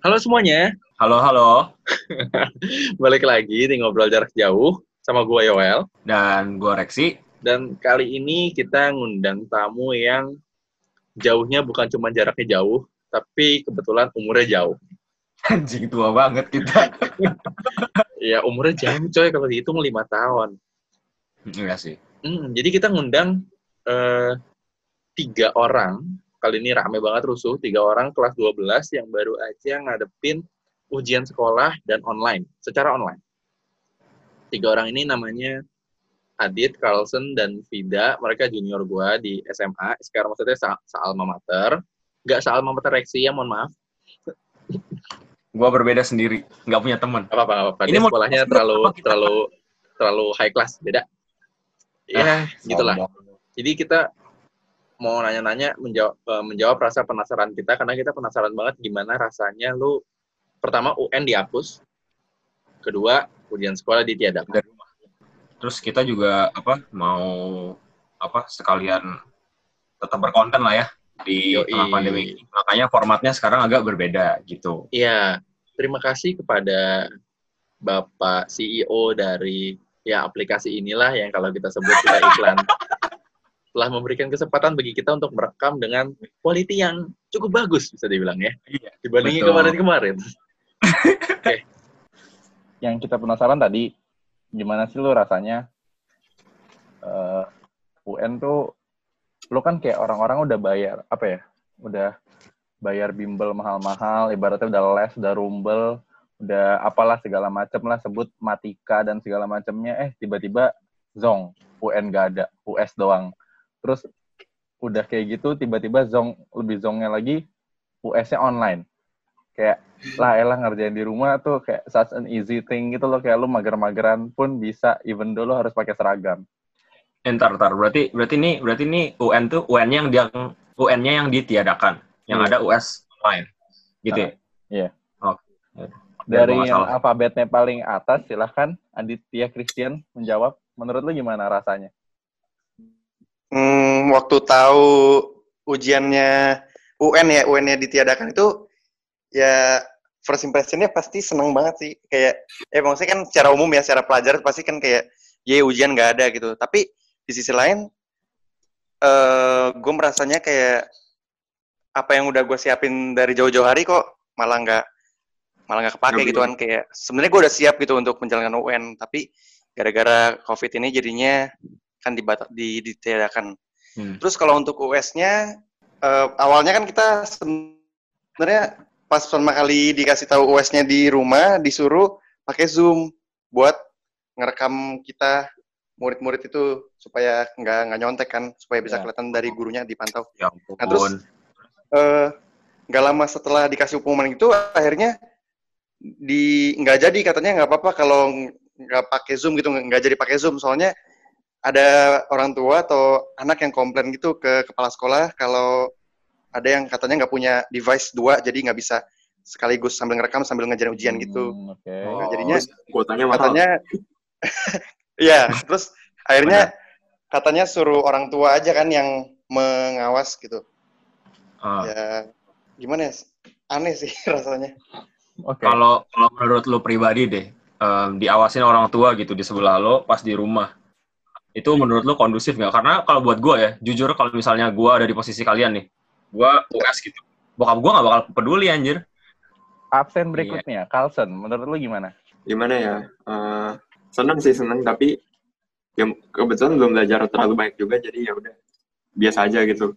Halo semuanya, Halo, halo. balik lagi di Ngobrol Jarak Jauh sama gue Yoel. Dan gue Reksi. Dan kali ini kita ngundang tamu yang jauhnya bukan cuma jaraknya jauh, tapi kebetulan umurnya jauh. Anjing tua banget kita. Ya umurnya jauh coy kalau dihitung lima tahun. Enggak sih. Hmm, jadi kita ngundang eh, tiga orang, kali ini rame banget rusuh, tiga orang kelas 12 yang baru aja ngadepin ujian sekolah dan online, secara online. Tiga orang ini namanya Adit, Carlson, dan Vida. Mereka junior gua di SMA. Sekarang maksudnya sa alma mater. Nggak alma mater Reksi ya, mohon maaf. Gue berbeda sendiri. Nggak punya teman. Apa-apa, apa Ini Dia mau- sekolahnya terlalu, terlalu, terlalu high class. Beda. Ya, gitulah. Jadi kita mau nanya-nanya menjawab eh, menjawab rasa penasaran kita karena kita penasaran banget gimana rasanya lu pertama UN dihapus, kedua ujian sekolah ditiadakan. Dari rumah. Terus kita juga apa mau apa sekalian tetap berkonten lah ya di Yoi. tengah pandemi. Makanya formatnya sekarang agak berbeda gitu. Iya, terima kasih kepada Bapak CEO dari ya aplikasi inilah yang kalau kita sebut kita iklan telah memberikan kesempatan bagi kita untuk merekam dengan quality yang cukup bagus bisa dibilang ya Iya. dibandingin kemarin-kemarin. yang kita penasaran tadi gimana sih lu rasanya eh, UN tuh lu kan kayak orang-orang udah bayar apa ya udah bayar bimbel mahal-mahal ibaratnya udah les udah rumbel udah apalah segala macem lah sebut matika dan segala macamnya eh tiba-tiba zong UN gak ada US doang terus udah kayak gitu tiba-tiba zong lebih zongnya lagi US-nya online kayak lah elah ngerjain di rumah tuh kayak such an easy thing gitu loh kayak lu mager-mageran pun bisa even dulu harus pakai seragam Eh, Ntar, ntar. Berarti, berarti ini, berarti ini UN tuh UN-nya yang dia, UN-nya yang ditiadakan, yang Iya. ada US online, gitu ya. iya. Oke. dari gua nggak yang alfabetnya paling atas silahkan Aditya Christian menjawab menurut lu gimana rasanya Hmm, waktu tahu ujiannya UN ya, UN-nya ditiadakan itu ya first impression-nya pasti seneng banget sih. Kayak, eh maksudnya kan secara umum ya, secara pelajaran pasti kan kayak, ya ujian nggak ada gitu. Tapi di sisi lain, eh gue merasanya kayak apa yang udah gue siapin dari jauh-jauh hari kok malah nggak malah nggak kepake gitu kan kayak sebenarnya gue udah siap gitu untuk menjalankan UN tapi gara-gara covid ini jadinya kan di ditiadakan Hmm. Terus kalau untuk US-nya, eh, awalnya kan kita sebenarnya pas pertama kali dikasih tahu US-nya di rumah, disuruh pakai Zoom buat ngerekam kita murid-murid itu supaya nggak nggak nyontek kan, supaya bisa Ya. kelihatan dari gurunya dipantau. Ya Nah, terus eh, nggak lama setelah dikasih hukuman itu, akhirnya di nggak jadi katanya nggak apa-apa kalau nggak pakai Zoom gitu, nggak jadi pakai Zoom soalnya ada orang tua atau anak yang komplain gitu ke kepala sekolah kalau ada yang katanya nggak punya device dua jadi nggak bisa sekaligus sambil ngerekam sambil ngejarin ujian gitu. Hmm, oke. Nah, jadinya kuotanya mahal. katanya ya terus akhirnya katanya suruh orang tua aja kan yang mengawas gitu. Ah. ya gimana ya? Aneh sih rasanya. Oke. Kalau kalau menurut lu pribadi deh, em, diawasin orang tua gitu di sebelah lo pas di rumah, itu menurut lu kondusif nggak? Karena kalau buat gue ya, jujur kalau misalnya gue ada di posisi kalian nih, gue US gitu, bokap gue nggak bakal peduli anjir. absen berikutnya Carlson menurut lu gimana Gimana ya? Eh, seneng sih seneng tapi ya kebetulan belum belajar terlalu banyak juga jadi ya udah biasa aja gitu.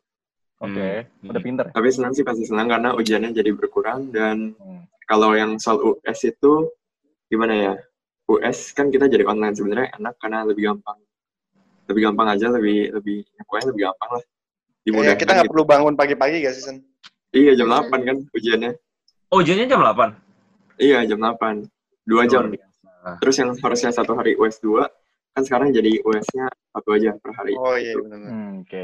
oke Hmm. udah pinter Tapi senang sih pasti senang karena ujiannya jadi berkurang dan Hmm. kalau yang soal US itu gimana ya? US kan kita jadi online sebenarnya enak karena lebih gampang. Lebih gampang aja, lebih lebih ya pokoknya lebih gampang lah. ya, Dimudahkan kita nggak gitu. perlu bangun pagi-pagi gak sih Sen? Iya jam 8 kan ujiannya. Oh, ujiannya jam 8? Iya jam 8. Dua jam. Terus yang harusnya satu hari US 2, kan sekarang jadi US-nya satu aja per hari. oh iya benar Hmm, oke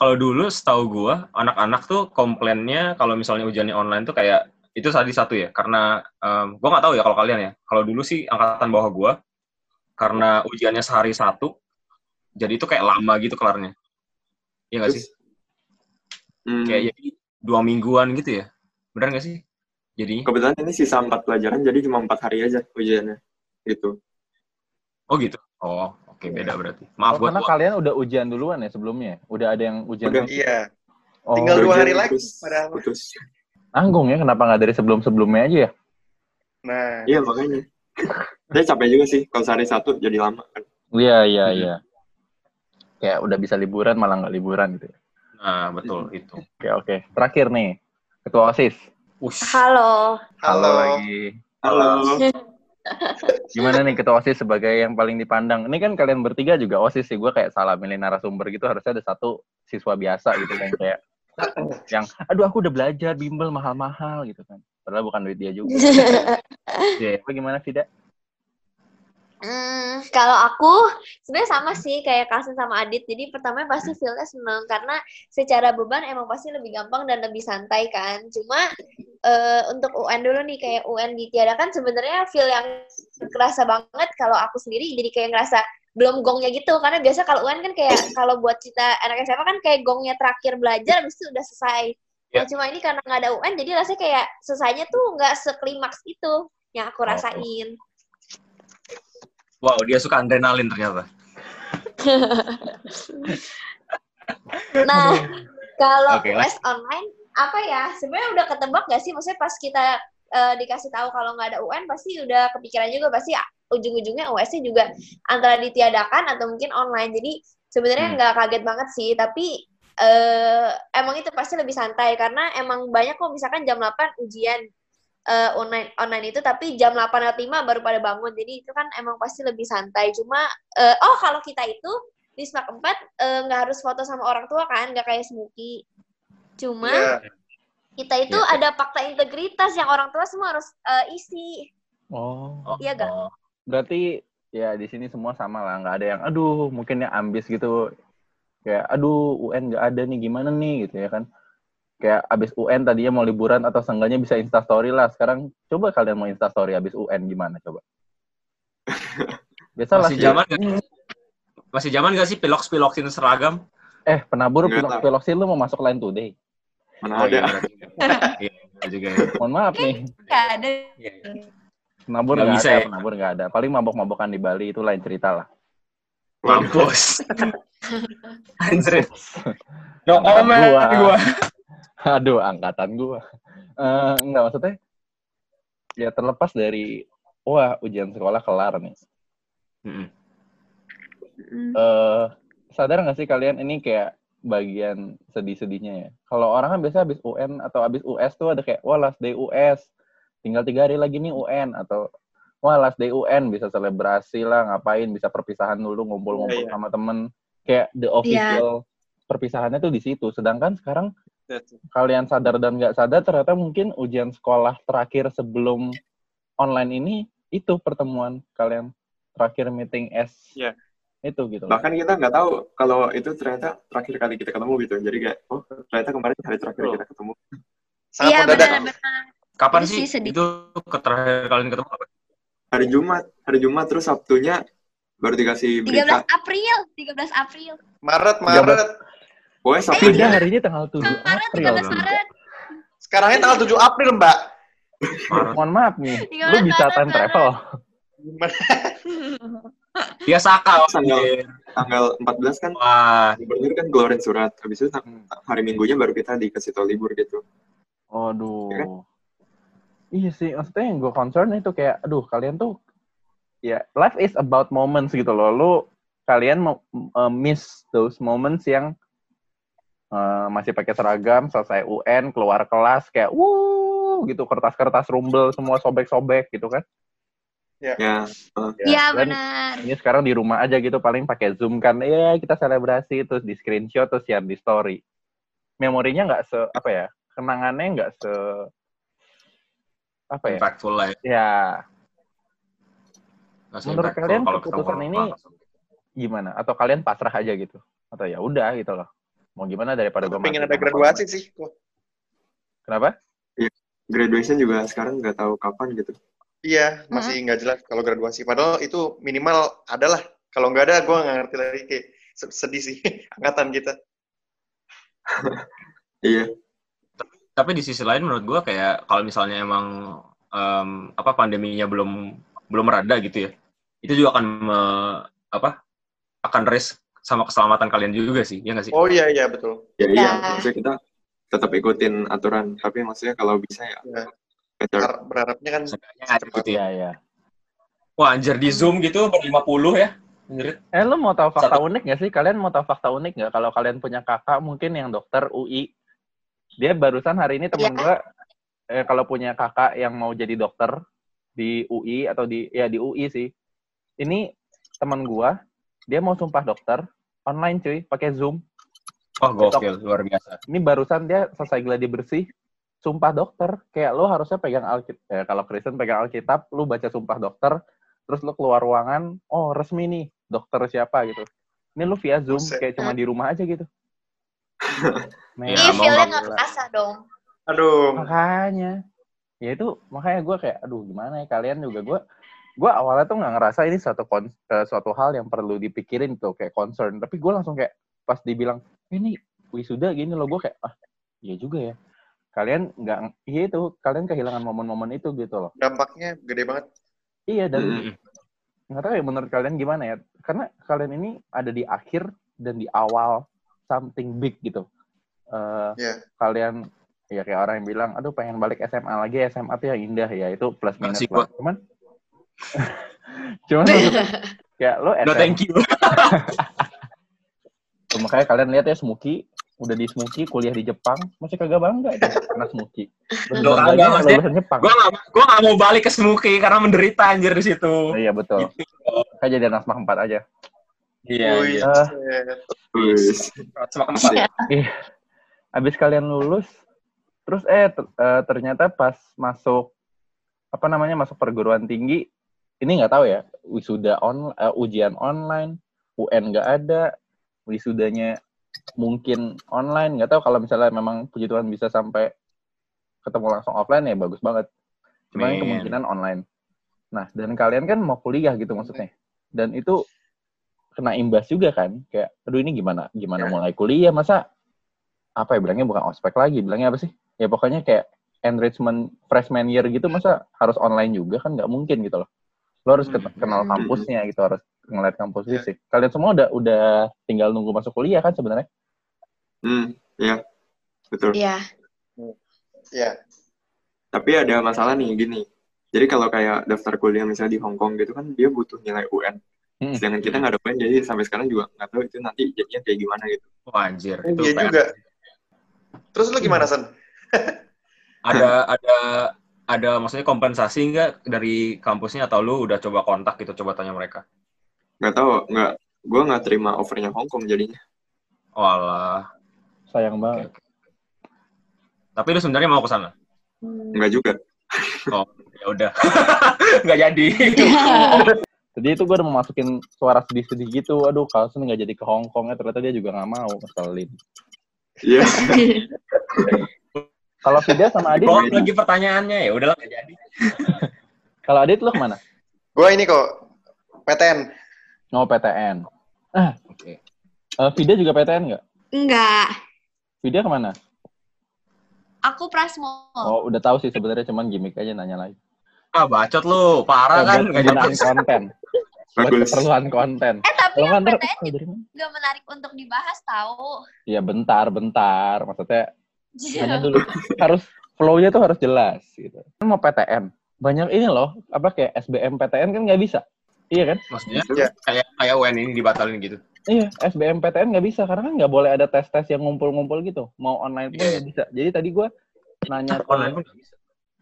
Kalau dulu setahu gue, anak-anak tuh komplainnya kalau misalnya ujiannya online tuh kayak itu tadi satu ya, karena em, gue nggak tahu ya kalau kalian ya. Kalau dulu sih angkatan bawah gue, karena ujiannya sehari satu, jadi itu kayak lama gitu kelarnya. Iya nggak sih? Hmm, Kayak jadi dua mingguan gitu ya. Benar nggak sih? Jadi, Kebetulan ini sisa empat pelajaran, jadi cuma empat hari aja ujiannya. Gitu. oh gitu. Oh, oke beda berarti. Oh, Maaf buat karena gua. kalian udah ujian duluan ya sebelumnya? Udah ada yang ujian Udah. dulu? Iya. Oh, Tinggal dua hari lagi, terus padahal. Putus. nanggung ya, kenapa nggak dari sebelum-sebelumnya aja ya? Nah, Iya, makanya. Saya capek juga sih, kalau sehari satu jadi lama kan. Iya, iya, Hmm. Kayak udah bisa liburan malah nggak liburan gitu ya. Nah, betul itu. Oke, oke. Terakhir nih, Ketua OSIS. Ush. Halo. halo. lagi. Halo. Gimana nih Ketua OSIS sebagai yang paling dipandang? Ini kan kalian bertiga juga OSIS sih. Gue kayak salah milih narasumber gitu. Harusnya ada satu siswa biasa gitu yang kayak yang aduh aku udah belajar bimbel mahal-mahal gitu kan. Padahal bukan duit dia juga. Iya. Apa gimana tidak? Hmm, kalau aku sebenarnya sama sih kayak Kasin sama Adit. Jadi pertama pasti feel-nya seneng karena secara beban emang pasti lebih gampang dan lebih santai kan. Cuma eh, untuk UN dulu nih kayak UN ditiadakan sebenarnya feel yang kerasa banget kalau aku sendiri jadi kayak ngerasa belum gongnya gitu karena biasa kalau UN kan kayak kalau buat kita anak SMA kan kayak gongnya terakhir belajar habis itu udah selesai. Nah, cuma ini karena nggak ada UN jadi rasanya kayak selesainya tuh nggak seklimaks itu yang aku Oh. Wow, dia suka adrenalin ternyata. Nah, kalau Oke, US online apa ya? Sebenarnya udah ketebak gak sih? Maksudnya pas kita eh, dikasih tahu kalau nggak ada UN pasti udah kepikiran juga pasti ujung-ujungnya US-nya juga antara ditiadakan atau mungkin online. Jadi sebenarnya Hmm. nggak kaget banget sih, tapi eh, emang itu pasti lebih santai karena emang banyak kok misalkan jam 8 ujian eh, online online itu tapi jam 8.05 baru pada bangun. Jadi itu kan emang pasti lebih santai. Cuma eh, oh kalau kita itu di SMAK 4 eh, nggak harus foto sama orang tua kan, nggak kayak Smuki. Cuma Iya. kita itu Iya. ada fakta integritas yang orang tua semua harus eh, isi. Oh. Iya gak? Oh, Berarti ya di sini semua sama lah. Nggak ada yang aduh mungkin yang ambis gitu. Kayak aduh UN nggak ada nih gimana nih gitu ya kan. Kayak abis UN tadinya mau liburan atau seenggaknya bisa instastory lah. Sekarang coba kalian mau instastory abis UN gimana coba? Biasa lah Masih sih. zaman gak? Masih zaman gak sih piloks-piloksin seragam? Eh, penabur pilok tahu. piloksin lu mau masuk line today. Mana Oh iya, ada. Iya, iya juga ya. Mohon maaf nih. Nggak ada. Iya. Penabur Nggak bisa ada, ya? penabur nggak ada. Paling mabok-mabokan di Bali itu lain cerita lah. Mampus. Anjir. No comment gua. Aduh, angkatan gua. Eh, enggak maksudnya ya terlepas dari wah ujian sekolah kelar nih. Mm-mm. Eh sadar nggak sih kalian ini kayak bagian sedih-sedihnya ya. Kalau orang kan biasa habis UN atau habis US tuh ada kayak wah last day US, tinggal tiga hari lagi nih UN atau wah last day UN bisa selebrasi lah ngapain bisa perpisahan dulu ngumpul-ngumpul Iya, iya. sama temen kayak the official perpisahannya tuh di situ. Sedangkan sekarang kalian sadar dan nggak sadar ternyata mungkin ujian sekolah terakhir sebelum online ini itu pertemuan kalian terakhir meeting S Iya. itu gitu. Bahkan kita nggak tahu kalau itu ternyata terakhir kali kita ketemu gitu. Jadi kayak, oh ternyata kemarin hari terakhir Betul. kita ketemu. Sangat Iya mendadak. benar-benar. Kapan sih sih sedih. itu terakhir kalian ketemu? apa? Hari Jumat, hari Jumat terus Sabtunya baru dikasih 13 berita. April, 13 April. Maret, 13. Maret. Pokoknya Beda Sabtunya hari ini tanggal 7 Maret, April 13 loh. Maret. Sekarangnya tanggal 7 April, Mbak. Maret. Mohon maaf nih, 13 lu bisa Maret, time Maret. travel. Dia sakal. Tanggal- tanggal 14 kan Wah, gubernur kan ngeluarin surat. Habis itu hari Minggunya baru kita dikasih tahu libur gitu. Aduh. Ya kan? Iya sih, maksudnya yang gue concern itu kayak, aduh kalian tuh, ya life is about moments gitu loh. Lu kalian mau uh, miss those moments yang uh, masih pakai seragam, selesai UN, keluar kelas kayak, wuh gitu kertas-kertas rumbel semua sobek-sobek gitu kan? Ya, Iya dan benar. Ini sekarang di rumah aja gitu paling pakai Zoom kan. Ya kita selebrasi terus di screenshot terus share di story. Memorinya nggak se apa ya? Kenangannya nggak se apa ya? impactful lah ya. Ya, Menurut kalian kalau keputusan ini- langsung. gimana? Atau kalian pasrah aja gitu? Atau ya udah gitu loh. Mau gimana daripada gue pengen ada graduasi sih. Gua. Kenapa? graduation juga sekarang nggak tahu kapan gitu. Iya, masih nggak jelas kalau graduasi. Padahal itu minimal adalah. Kalau nggak ada, gue nggak ngerti lagi. Kayak se- sedih sih angkatan kita. Iya. tapi di sisi lain menurut gua kayak kalau misalnya emang em, apa pandeminya belum belum merada gitu ya itu juga akan me- apa akan risk sama keselamatan kalian juga sih ya nggak sih Oh iya iya betul. Ya iya, Ya. maksudnya kita tetap ikutin aturan, tapi maksudnya kalau bisa ya Ya. better. Berharapnya kan ada gitu ya Iya, iya. wah anjir di zoom gitu ber 50 ya Anjir. Eh, lu mau tahu fakta Satu. unik nggak sih? Kalian mau tahu fakta unik nggak? Kalau kalian punya kakak mungkin yang dokter UI, dia barusan hari ini temen Iya. gua, eh, kalau punya kakak yang mau jadi dokter di UI atau di ya di UI sih, ini teman gua, dia mau sumpah dokter online cuy, pakai Zoom. wah gokil luar biasa Ini barusan dia selesai gladi bersih, sumpah dokter. Kayak lo harusnya pegang Alkitab, eh, kalau Kristen pegang Alkitab, lu baca sumpah dokter, terus lu keluar ruangan, oh resmi nih, dokter siapa gitu. Ini lu via Zoom, Buset. kayak cuma di rumah aja gitu. Ya, Ih, mau feel-nya nggak kerasa dong. aduh. Makanya, ya itu makanya gue kayak, aduh gimana ya kalian juga gue, gue awalnya tuh nggak ngerasa ini suatu kon, eh, suatu hal yang perlu dipikirin tuh kayak concern, tapi gue langsung kayak pas dibilang ini wisuda gini loh gue kayak ah iya juga ya. Kalian nggak, iya itu kalian kehilangan momen-momen itu gitu loh. Dampaknya gede banget. Iya dan Mm-mm. nggak tahu ya menurut kalian gimana ya? Karena kalian ini ada di akhir dan di awal something big gitu. Eh, Iya. Kalian ya kayak orang yang bilang, aduh pengen balik SMA lagi, SMA tuh yang indah ya itu plus minus sih, lah. Cuman, cuman kayak lo no SMA, thank you. Tuh, makanya kalian lihat ya Smuki udah di Smuki kuliah di Jepang. Masih kagak bangga itu karena Smuki. Lo kagak, Jepang. gue gak, gua gak mau balik ke Smuki karena menderita anjir di situ. Iya betul. Kayak jadi anak empat aja. iya Wih, iya. Sama keempat Abis kalian lulus, terus eh ter- eh, ternyata pas masuk apa namanya masuk perguruan tinggi, ini nggak tahu ya wisuda on eh, ujian online, UN nggak ada, wisudanya mungkin online, nggak tahu kalau misalnya memang puji Tuhan bisa sampai ketemu langsung offline ya bagus banget. Cuma kemungkinan online. Nah dan kalian kan mau kuliah gitu maksudnya, dan itu kena imbas juga kan, kayak aduh ini gimana gimana Ya. mulai kuliah masa apa ya bilangnya bukan ospek lagi bilangnya apa sih ya pokoknya kayak enrichment freshman year gitu masa harus online juga kan nggak mungkin gitu loh lo harus ket- kenal Hmm. kampusnya gitu harus ngeliat kampus Ya. fisik kalian semua udah udah tinggal nunggu masuk kuliah kan sebenarnya Hmm, iya. Betul. Iya. Iya. Tapi ada masalah nih gini. Jadi kalau kayak daftar kuliah misalnya di Hong Kong gitu kan dia butuh nilai UN. Hmm. Sedangkan kita nggak ada UN jadi sampai sekarang juga nggak tahu itu nanti jadinya kayak gimana gitu. Wah, anjir Oh, itu iya juga. Terus lu gimana, San? ada ada ada maksudnya kompensasi nggak dari kampusnya atau lu udah coba kontak gitu coba tanya mereka Nggak tahu, nggak. Gue nggak terima offernya Hong Kong jadinya. walah sayang banget tapi lu sebenarnya mau ke sana Hmm. Nggak juga. ya udah nggak jadi jadi itu gue udah mau masukin suara sedih-sedih gitu aduh Carlson nggak jadi ke Hong Kong ya ternyata dia juga nggak mau ngeselin Iya. Kalau Fida sama Adit Kok lagi pertanyaannya ya udahlah. Nggak jadi. Kalau Adit lu ke mana? Gue ini kok PTN. mau PTN oke. Eh, Vida juga PTN nggak? Enggak. Vida ke mana? Aku Prasmo. oh udah tahu sih sebenarnya cuman gimmick aja nanya lagi. Ah bacot lu. Parah Eh, kan nggak kegunaan jadi konten. Buat Bagus. keperluan konten. Eh tapi kalau yang nggak ntar PTN oh, juga menarik untuk dibahas tahu. ya bentar bentar. Maksudnya hanya dulu harus flow-nya tuh harus jelas gitu. Kan mau PTN banyak ini loh apa kayak SBM PTN kan nggak bisa. Iya kan? Maksudnya Iya. kayak kayak UN ini dibatalin gitu. Iya SBM PTN nggak bisa karena kan nggak boleh ada tes tes yang ngumpul-ngumpul gitu. Mau online pun Iya. nggak bisa. Jadi tadi gue nanya ke online pun bisa.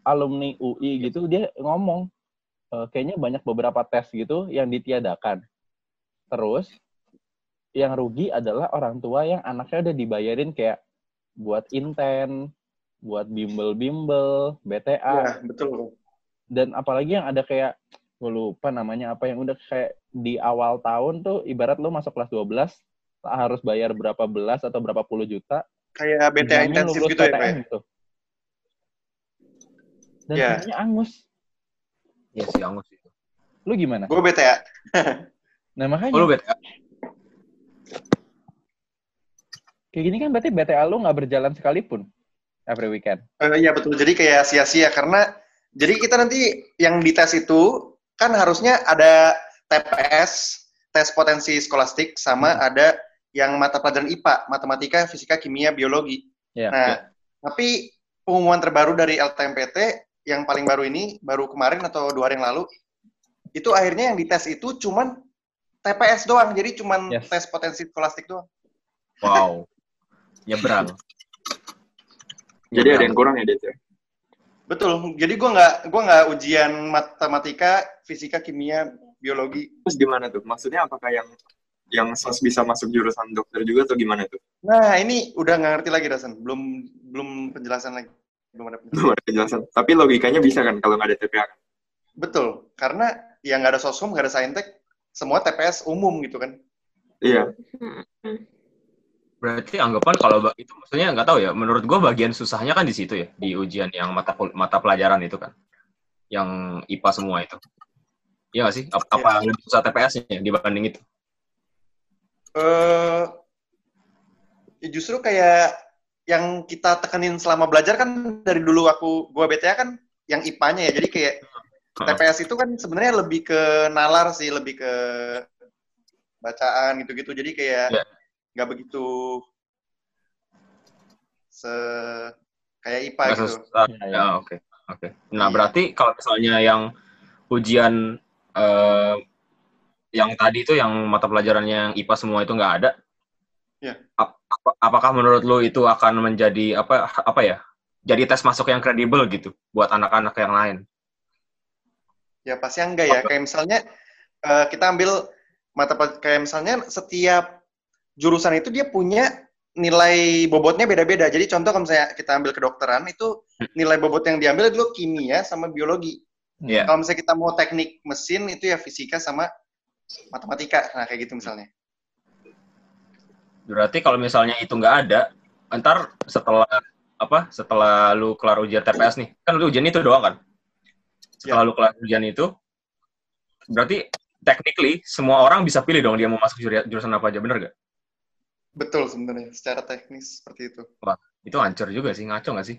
alumni UI gitu dia ngomong "Eh, kayaknya banyak beberapa tes gitu yang ditiadakan. Terus yang rugi adalah orang tua yang anaknya udah dibayarin kayak buat inten buat bimbel-bimbel BTA Iya, betul. dan apalagi yang ada kayak gue lupa namanya apa yang udah kayak di awal tahun tuh ibarat lo masuk kelas 12 harus bayar berapa belas atau berapa puluh juta Kayak BTA intensif gitu ya, PTN ya? gitu. Dan kayaknya angus. Iya sih angus itu Lu gimana? Gue BTA. Nah makanya oh, lu BTA kayak gini kan berarti BTA lu nggak berjalan sekalipun. every weekend. Eh, Iya betul. Jadi kayak sia-sia karena jadi kita nanti yang dites itu kan harusnya ada TPS, tes potensi skolastik, sama ada yang mata pelajaran IPA, matematika, fisika, kimia, biologi. Iya. Nah, tapi pengumuman terbaru dari LTMPT yang paling baru ini, baru kemarin atau dua hari yang lalu, itu akhirnya yang dites itu cuman TPS doang, jadi cuman Yes. tes potensi skolastik doang. Wow. Nyebrang. Jadi ada yang kurang ya, Det? ya? Betul. Jadi gua nggak gua nggak ujian matematika, fisika, kimia, biologi. Terus gimana tuh? Maksudnya apakah yang yang sos bisa masuk jurusan dokter juga atau gimana tuh? Nah, ini udah nggak ngerti lagi Dasan. Belum belum penjelasan lagi. Belum ada penjelasan. Belum ada kejelasan. Tapi logikanya bisa kan kalau nggak ada TPA kan? Betul. Karena ya nggak ada sosum, nggak ada saintek, semua TPS umum gitu kan. Iya. Berarti anggapan kalau itu maksudnya nggak tahu ya. Menurut gue bagian susahnya kan di situ ya, di ujian yang mata mata pelajaran itu kan, yang IPA semua itu. Iya nggak sih? Apa, apa lebih susah TPS-nya dibanding itu? eh ya justru kayak yang kita tekenin selama belajar kan dari dulu aku gua BTA kan yang IPA-nya ya. Jadi kayak TPS itu kan sebenarnya lebih ke nalar sih, lebih ke bacaan gitu-gitu. Jadi kayak Ya. Nggak begitu se kayak IPA gitu. susah. Iya, iya. Ya, oke. Oke. Nah, Iya. berarti kalau misalnya yang ujian eh, yang tadi itu yang mata pelajarannya yang IPA semua itu nggak ada. Iya. ap- apa- apakah menurut lo itu akan menjadi apa apa ya? Jadi tes masuk yang kredibel gitu buat anak-anak yang lain. Ya pasti enggak ya. Kayak misalnya eh, kita ambil mata kayak misalnya setiap jurusan itu dia punya nilai bobotnya beda-beda. Jadi contoh kalau misalnya kita ambil kedokteran itu nilai bobot yang diambil dulu kimia sama biologi. Iya. Kalau misalnya kita mau teknik mesin itu ya fisika sama matematika. Nah kayak gitu misalnya. Berarti kalau misalnya itu nggak ada, ntar setelah apa? Setelah lu kelar ujian TPS nih, kan lu ujian itu doang kan? Setelah lu kelar ujian itu, berarti technically semua orang bisa pilih dong dia mau masuk jurusan apa aja, bener gak? Betul sebenarnya secara teknis seperti itu. Itu hancur juga sih, ngaco nggak sih?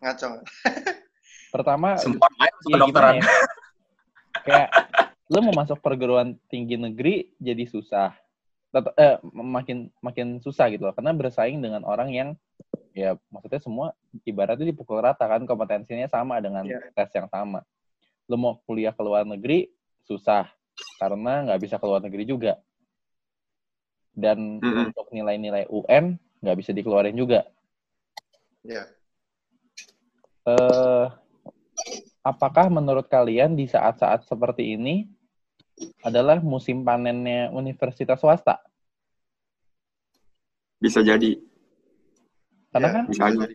Ngaco. Pertama, Semua orang lain kedokteran. gimana ya? kayak lu mau masuk perguruan tinggi negeri jadi susah. Tet- eh, makin makin susah gitu loh karena bersaing dengan orang yang ya maksudnya semua ibaratnya dipukul rata kan kompetensinya sama dengan Iya. tes yang sama. Lu mau kuliah ke luar negeri susah karena nggak bisa ke luar negeri juga. Dan Mm-mm. untuk nilai-nilai UN nggak bisa dikeluarin juga. Ya. eh, apakah menurut kalian di saat-saat seperti ini adalah musim panennya universitas swasta? Bisa jadi. Karena Ya, kan bisa aja.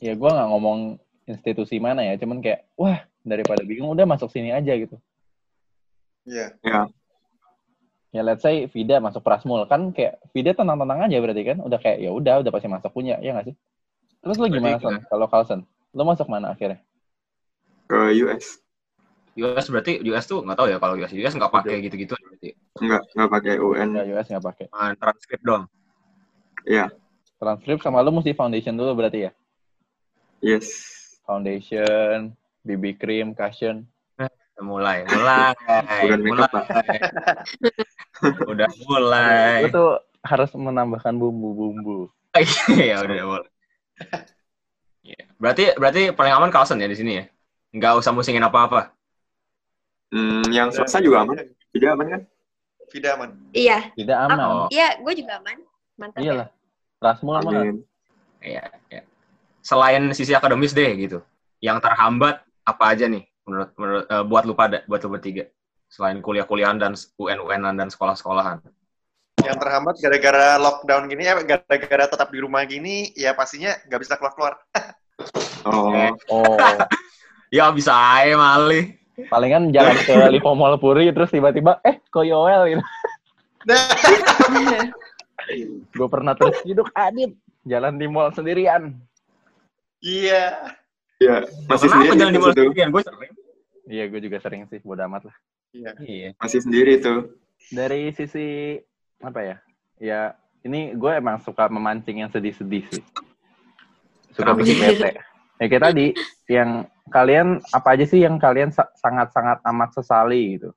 ya gue nggak ngomong institusi mana ya, cuman kayak wah daripada bingung udah masuk sini aja gitu. Iya. Ya. Ya let's say Vida masuk Prasmul kan kayak Vida tenang-tenang aja berarti kan udah kayak ya udah udah pasti masuk punya ya nggak sih? Terus lu gimana Son? Kalau Carlson, lu masuk mana akhirnya? Ke US. US berarti US tuh nggak tahu ya kalau US US nggak pakai gitu-gitu berarti Enggak, enggak pakai UN. Enggak US nggak pakai. Cuma transkrip doang. Iya. Transkrip sama lu mesti foundation dulu berarti ya? Yes. Foundation, BB cream, cushion. Mulai, mulai, makeup, mulai. udah mulai. Lu tuh harus menambahkan bumbu-bumbu. ya udah mulai. Iya. Berarti berarti paling aman Carlson ya di sini ya. Nggak usah musingin apa-apa. Hmm, yang swasta juga aman. Tidak aman kan? Vida aman. Iya, Tidak aman. Oh. iya, gue juga aman. Mantap. ya. Iyalah. Rasmul aman. Iya, iya. Selain sisi akademis deh gitu. Yang terhambat apa aja nih menurut menurut eh, buat lu pada, buat lu bertiga. Selain kuliah-kuliahan dan UN-UNan dan sekolah-sekolahan. Yang terhambat gara-gara lockdown gini ya, gara-gara tetap di rumah gini, ya pastinya nggak bisa keluar-keluar. Oh, Oh, Ya bisa aja malih. palingan jalan ke Lipo Mall Puri terus tiba-tiba eh kok Yoel gitu. Gue pernah terciduk Adit jalan di mall sendirian. Iya. ya masih Kenapa sendiri jalan di mall sendirian? Gue sering. Iya, gue juga sering sih, bodo amat lah. Iya. Iya. Masih sendiri tuh. Dari sisi apa ya? Ya, ini gue emang suka memancing yang sedih-sedih sih. suka bikin bete. Ya kayak tadi, yang kalian apa aja sih yang kalian sa- sangat-sangat amat sesali gitu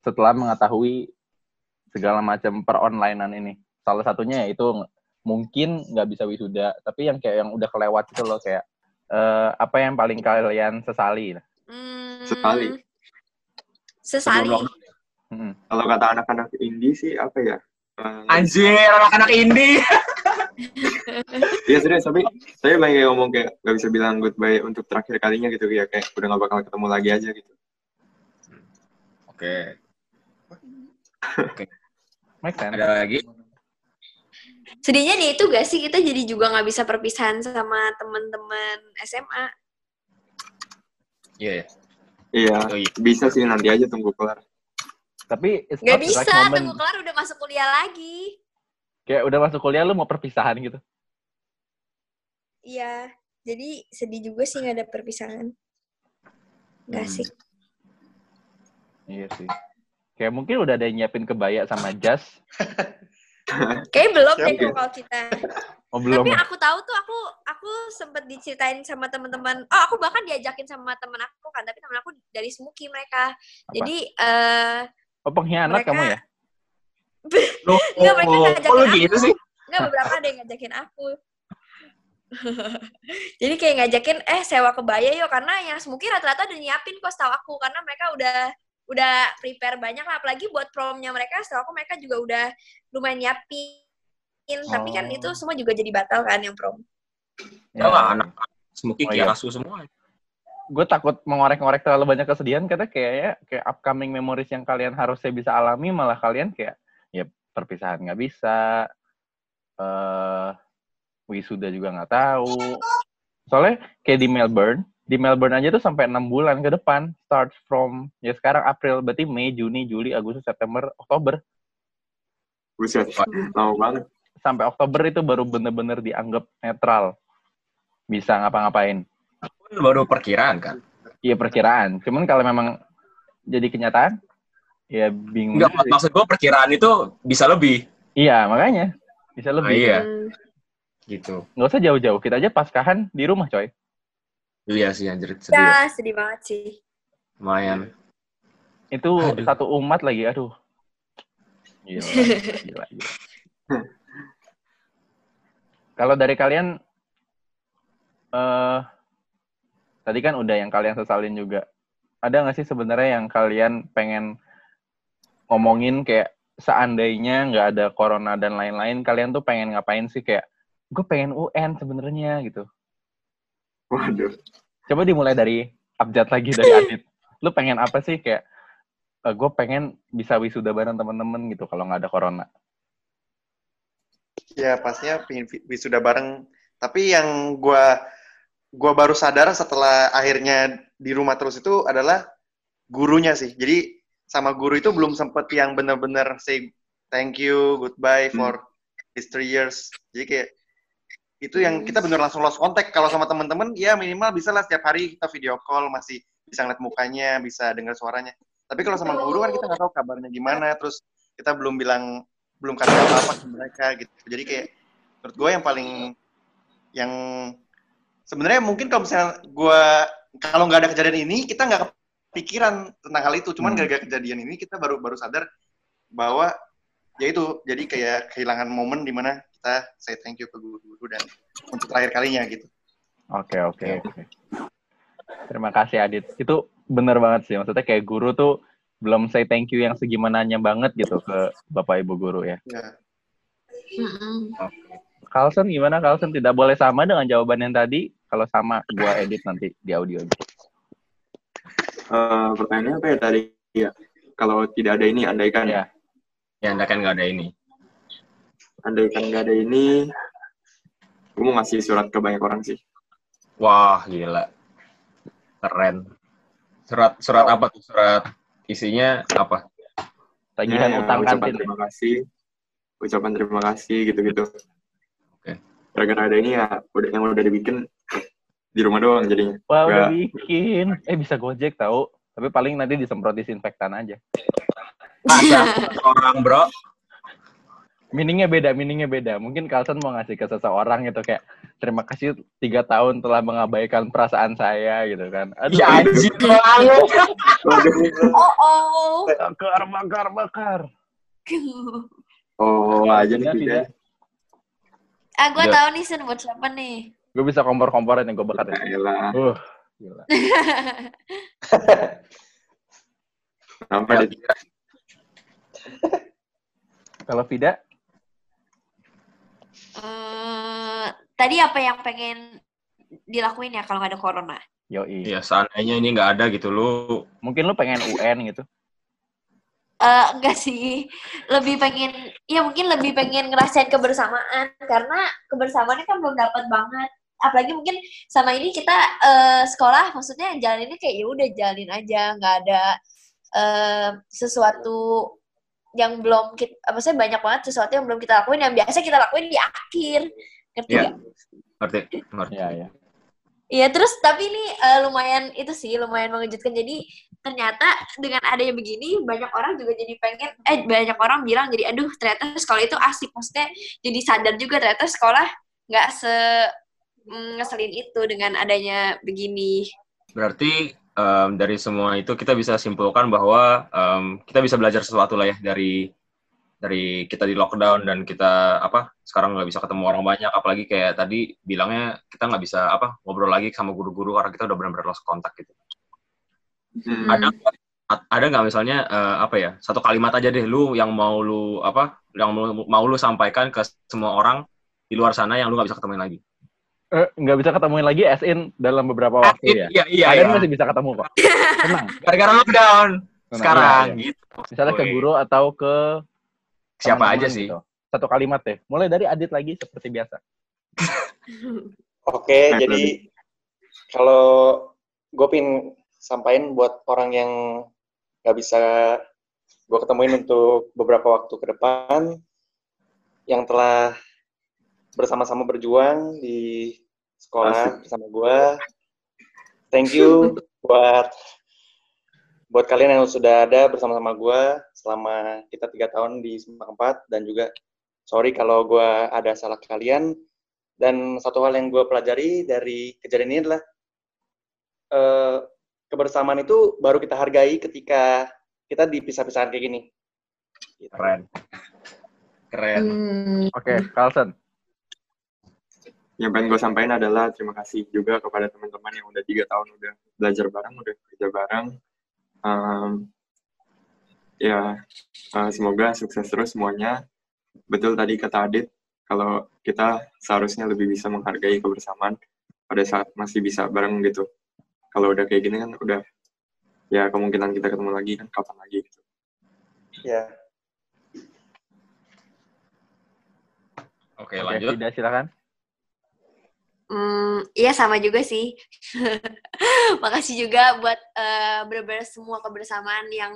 setelah mengetahui segala macam peronlinean ini. Salah satunya yaitu ng- mungkin nggak bisa wisuda, tapi yang kayak yang udah kelewat itu loh kayak eh, apa yang paling kalian sesali? Hmm, Sekali. Sesali. Hmm. Kalau kata anak-anak indie sih apa ya? Eh, Anjir, anak-anak indie. Iya serius, tapi saya banyak yang ngomong kayak gak bisa bilang goodbye untuk terakhir kalinya gitu ya kayak udah gak bakal ketemu lagi aja gitu. Oke, Make sense. ada lagi? Sedihnya nih itu gak sih kita jadi juga nggak bisa perpisahan sama teman-teman SMA. Iya, ya. Iya, Oh, iya. bisa sih nanti aja tunggu kelar. Tapi it's Gak not the bisa, right moment. tunggu kelar udah masuk kuliah lagi. Kayak udah masuk kuliah lu mau perpisahan gitu. Iya, jadi sedih juga sih nggak ada perpisahan. Gak Hmm. sih. Iya sih. Kayak mungkin udah ada yang nyiapin kebaya sama jas. Kayaknya belum Siap, deh ya? kalau kita. Oh belum. Tapi aku tahu tuh aku aku sempet diceritain sama teman-teman. Oh, aku bahkan diajakin sama teman aku kan, tapi teman aku dari Smuki mereka. Apa? Jadi eh Oh pengkhianat mereka- kamu ya? Loh, Nggak, mereka oh, ngajakin lu aku. gitu sih? Enggak beberapa ada yang ngajakin aku. Jadi kayak ngajakin eh sewa kebaya yuk karena yang Smuki rata-rata udah nyiapin kok setahu aku karena mereka udah udah prepare banyak lah apalagi buat promnya mereka setahu aku mereka juga udah lumayan nyiapin tapi kan Oh. itu semua juga jadi batal kan yang prom. Ya lah, anak Smuki Oh, iya. Semua. Gue takut mengorek-ngorek terlalu banyak kesedihan karena kayaknya kayak upcoming memories yang kalian harusnya bisa alami malah kalian kayak ya perpisahan nggak bisa. eh wisuda juga nggak tahu. Soalnya kayak di Melbourne, di Melbourne aja tuh sampai enam bulan ke depan, start from ya sekarang April, berarti Mei, Juni, Juli, Agustus, September, Oktober. Buset, lama banget. Sampai Oktober itu baru bener-bener dianggap netral. Bisa ngapa-ngapain. Kan baru perkiraan kan? Iya perkiraan. Cuman kalau memang jadi kenyataan, ya bingung. Enggak, sih. maksud gue perkiraan itu bisa lebih. Iya makanya bisa Nah, lebih. iya, Hmm. gitu. Nggak usah jauh-jauh. Kita aja paskahan di rumah coy. Iya sih, anjir. Sedih ya. Ya, sedih banget sih. Lumayan. Itu Aduh. satu umat lagi. Aduh. Gila. gila, gila. Kalau dari kalian, eh tadi kan udah yang kalian sesalin juga. Ada nggak sih sebenarnya yang kalian pengen ngomongin kayak seandainya nggak ada corona dan lain-lain, kalian tuh pengen ngapain sih kayak gue pengen UN sebenarnya gitu. Waduh. Coba dimulai dari abjad lagi dari Adit. Lu pengen apa sih kayak gue pengen bisa wisuda bareng temen-temen gitu kalau nggak ada corona. Ya pastinya pengen wisuda bareng. Tapi yang gua gua baru sadar setelah akhirnya di rumah terus itu adalah gurunya sih. Jadi sama guru itu belum sempet yang bener-bener say thank you, goodbye Hmm. for these three years. Jadi kayak itu yang kita bener langsung lost contact. Kalau sama teman-teman ya minimal bisa lah setiap hari kita video call masih bisa ngeliat mukanya, bisa dengar suaranya. Tapi kalau sama guru kan kita nggak tahu kabarnya gimana, terus kita belum bilang belum kasih apa-apa ke mereka gitu. Jadi kayak menurut gue yang paling yang sebenarnya mungkin kalau misalnya gue kalau nggak ada kejadian ini kita nggak kepikiran tentang hal itu. Cuman Hmm. gara-gara kejadian ini kita baru baru sadar bahwa ya itu jadi kayak kehilangan momen di mana kita say thank you ke guru-guru dan untuk terakhir kalinya gitu. Oke oke oke. Terima kasih Adit. Itu bener banget sih. Maksudnya kayak guru tuh belum say thank you yang segimananya banget gitu ke bapak ibu guru ya. Ya. Mm-mm. Carlson gimana Carlson? Tidak boleh sama dengan jawaban yang tadi. Kalau sama, gua edit nanti di audio. Eh, pertanyaannya apa ya tadi? Ya, kalau tidak ada ini, andaikan Ya. Ya, anda kan nggak ada ini. andaikan nggak ada ini, gue mau ngasih surat ke banyak orang sih. Wah, gila. Keren. Surat surat apa tuh? Surat isinya apa? Tagihan Ya, utang ucapan kantin. terima kasih, ucapan terima kasih gitu-gitu. Oke. Gara-gara ada ini ya, udah yang udah dibikin di rumah doang jadinya. Wah udah bikin. Eh bisa gojek tahu. Tapi paling nanti disemprot disinfektan aja. Ada orang, bro. Meaningnya beda, meaningnya beda. Mungkin Carlson mau ngasih ke seseorang gitu kayak terima kasih tiga tahun telah mengabaikan perasaan saya gitu kan. Aduh, Ya anjing banget. Oh oh. bakar, bakar, bakar. Oh, aja nih Tidak, Fida. tidak. ah gue Ya. tahu nih Sen buat siapa nih. Gue bisa kompor-komporin yang gue bakar. Ya ya. Uh, gila. Sampai di Kalau Vida, Eh, tadi apa yang pengen dilakuin ya kalau nggak ada corona? yoi. Ya seandainya ini nggak ada gitu lu Mungkin lu pengen UN gitu. Eh enggak sih, lebih pengen, ya mungkin lebih pengen ngerasain kebersamaan karena kebersamaannya kan belum dapat banget. Apalagi mungkin sama ini kita eh, sekolah, maksudnya jalan ini kayak ya udah jalin aja, nggak ada eh, sesuatu yang belum kita, maksudnya banyak banget sesuatu yang belum kita lakuin yang biasa kita lakuin di akhir, ngerti Iya. nggak? ngerti ngerti. Iya, iya. Iya terus tapi ini eh, lumayan itu sih lumayan mengejutkan jadi ternyata dengan adanya begini banyak orang juga jadi pengen eh banyak orang bilang jadi aduh ternyata sekolah itu asik maksudnya jadi sadar juga ternyata sekolah nggak se mm, ngeselin itu dengan adanya begini Berarti em, dari semua itu kita bisa simpulkan bahwa em, kita bisa belajar sesuatu lah ya dari dari kita di lockdown dan kita apa sekarang nggak bisa ketemu orang banyak apalagi kayak tadi bilangnya kita nggak bisa apa ngobrol lagi sama guru-guru karena kita udah benar-benar lost kontak gitu. Hmm. Ada ada nggak misalnya eh, apa ya satu kalimat aja deh lu yang mau lu apa yang mau, mau lu sampaikan ke semua orang di luar sana yang lu nggak bisa ketemuin lagi. Eh, nggak bisa ketemuin lagi as in dalam beberapa waktu ya. Iya iya Kalian iya. masih bisa ketemu kok. Tenang. Gara-gara lockdown tenang. sekarang Iya, iya. gitu. Misalnya ke guru atau ke Siapa teman-teman aja sih. gitu. Satu kalimat deh. Mulai dari Adit lagi seperti biasa. Oke, Nah, jadi kalau gue pin sampaikan buat orang yang nggak bisa gue ketemuin untuk beberapa waktu ke depan, yang telah bersama-sama berjuang di sekolah bersama gue. Thank you buat buat kalian yang sudah ada bersama-sama gue selama kita tiga tahun di Semak 4 dan juga sorry kalau gue ada salah ke kalian dan satu hal yang gue pelajari dari kejadian ini adalah eh, kebersamaan itu baru kita hargai ketika kita dipisah-pisahkan kayak gini. Gitu. Keren. Keren. Hmm. Oke, Carlson. Yang pengen gue sampaikan adalah terima kasih juga kepada teman-teman yang udah tiga tahun udah belajar bareng, udah kerja bareng. Um, ya, uh, semoga sukses terus semuanya. Betul tadi kata Adit, kalau kita seharusnya lebih bisa menghargai kebersamaan pada saat masih bisa bareng gitu. Kalau udah kayak gini kan udah ya kemungkinan kita ketemu lagi kan kapan lagi gitu. Ya. Oke, Oke, lanjut. Vida silakan. Hmm, iya sama juga sih. Makasih juga buat eh, bener-bener semua kebersamaan yang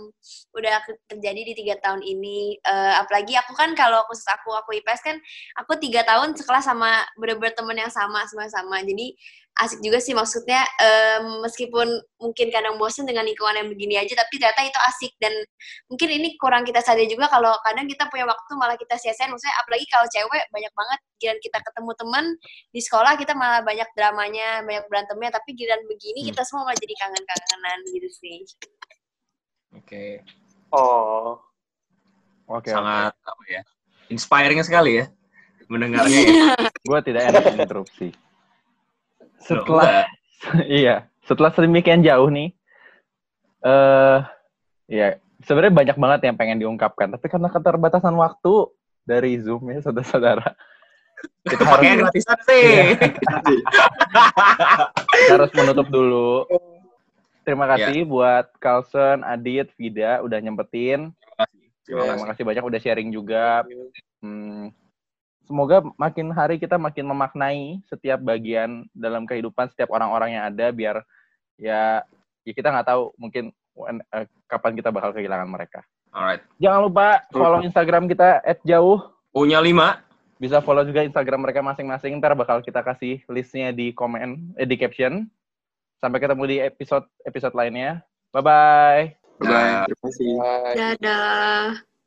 udah terjadi di tiga tahun ini. Eh, apalagi aku kan kalau khusus aku aku IPS kan aku tiga tahun sekelas sama bener-bener temen yang sama semua sama. Jadi asik juga sih maksudnya em, meskipun mungkin kadang bosen dengan lingkungan yang begini aja tapi ternyata itu asik dan mungkin ini kurang kita sadari juga kalau kadang kita punya waktu malah kita sia-siain maksudnya apalagi kalau cewek banyak banget giliran kita ketemu temen di sekolah kita malah banyak dramanya banyak berantemnya tapi giliran begini Hmm. kita semua malah jadi kangen-kangenan gitu sih Oke. Oh. Oke, Sangat apa ya? Inspiring sekali ya mendengarnya ya. gue tidak enak interupsi. Loh, Setelah enggak. iya, setelah sedemikian jauh nih, eh, ya sebenarnya banyak banget yang pengen diungkapkan, tapi karena keterbatasan waktu dari Zoom ya, saudara-saudara, kita harus, gratisan sih. kita harus menutup dulu. Terima kasih buat Carlson, Adit, Vida udah nyempetin. Terima Terima kasih. kasih banyak udah sharing juga. Hmm, semoga makin hari kita makin memaknai setiap bagian dalam kehidupan setiap orang-orang yang ada biar ya, ya kita nggak tahu mungkin when- eh, kapan kita bakal kehilangan mereka. Alright. Jangan lupa follow Instagram kita @jauh. Punya lima. Bisa follow juga Instagram mereka masing-masing. Ntar bakal kita kasih listnya di komen, eh, di caption. Sampai ketemu di episode episode lainnya. Bye bye. Bye. Terima kasih. Dadah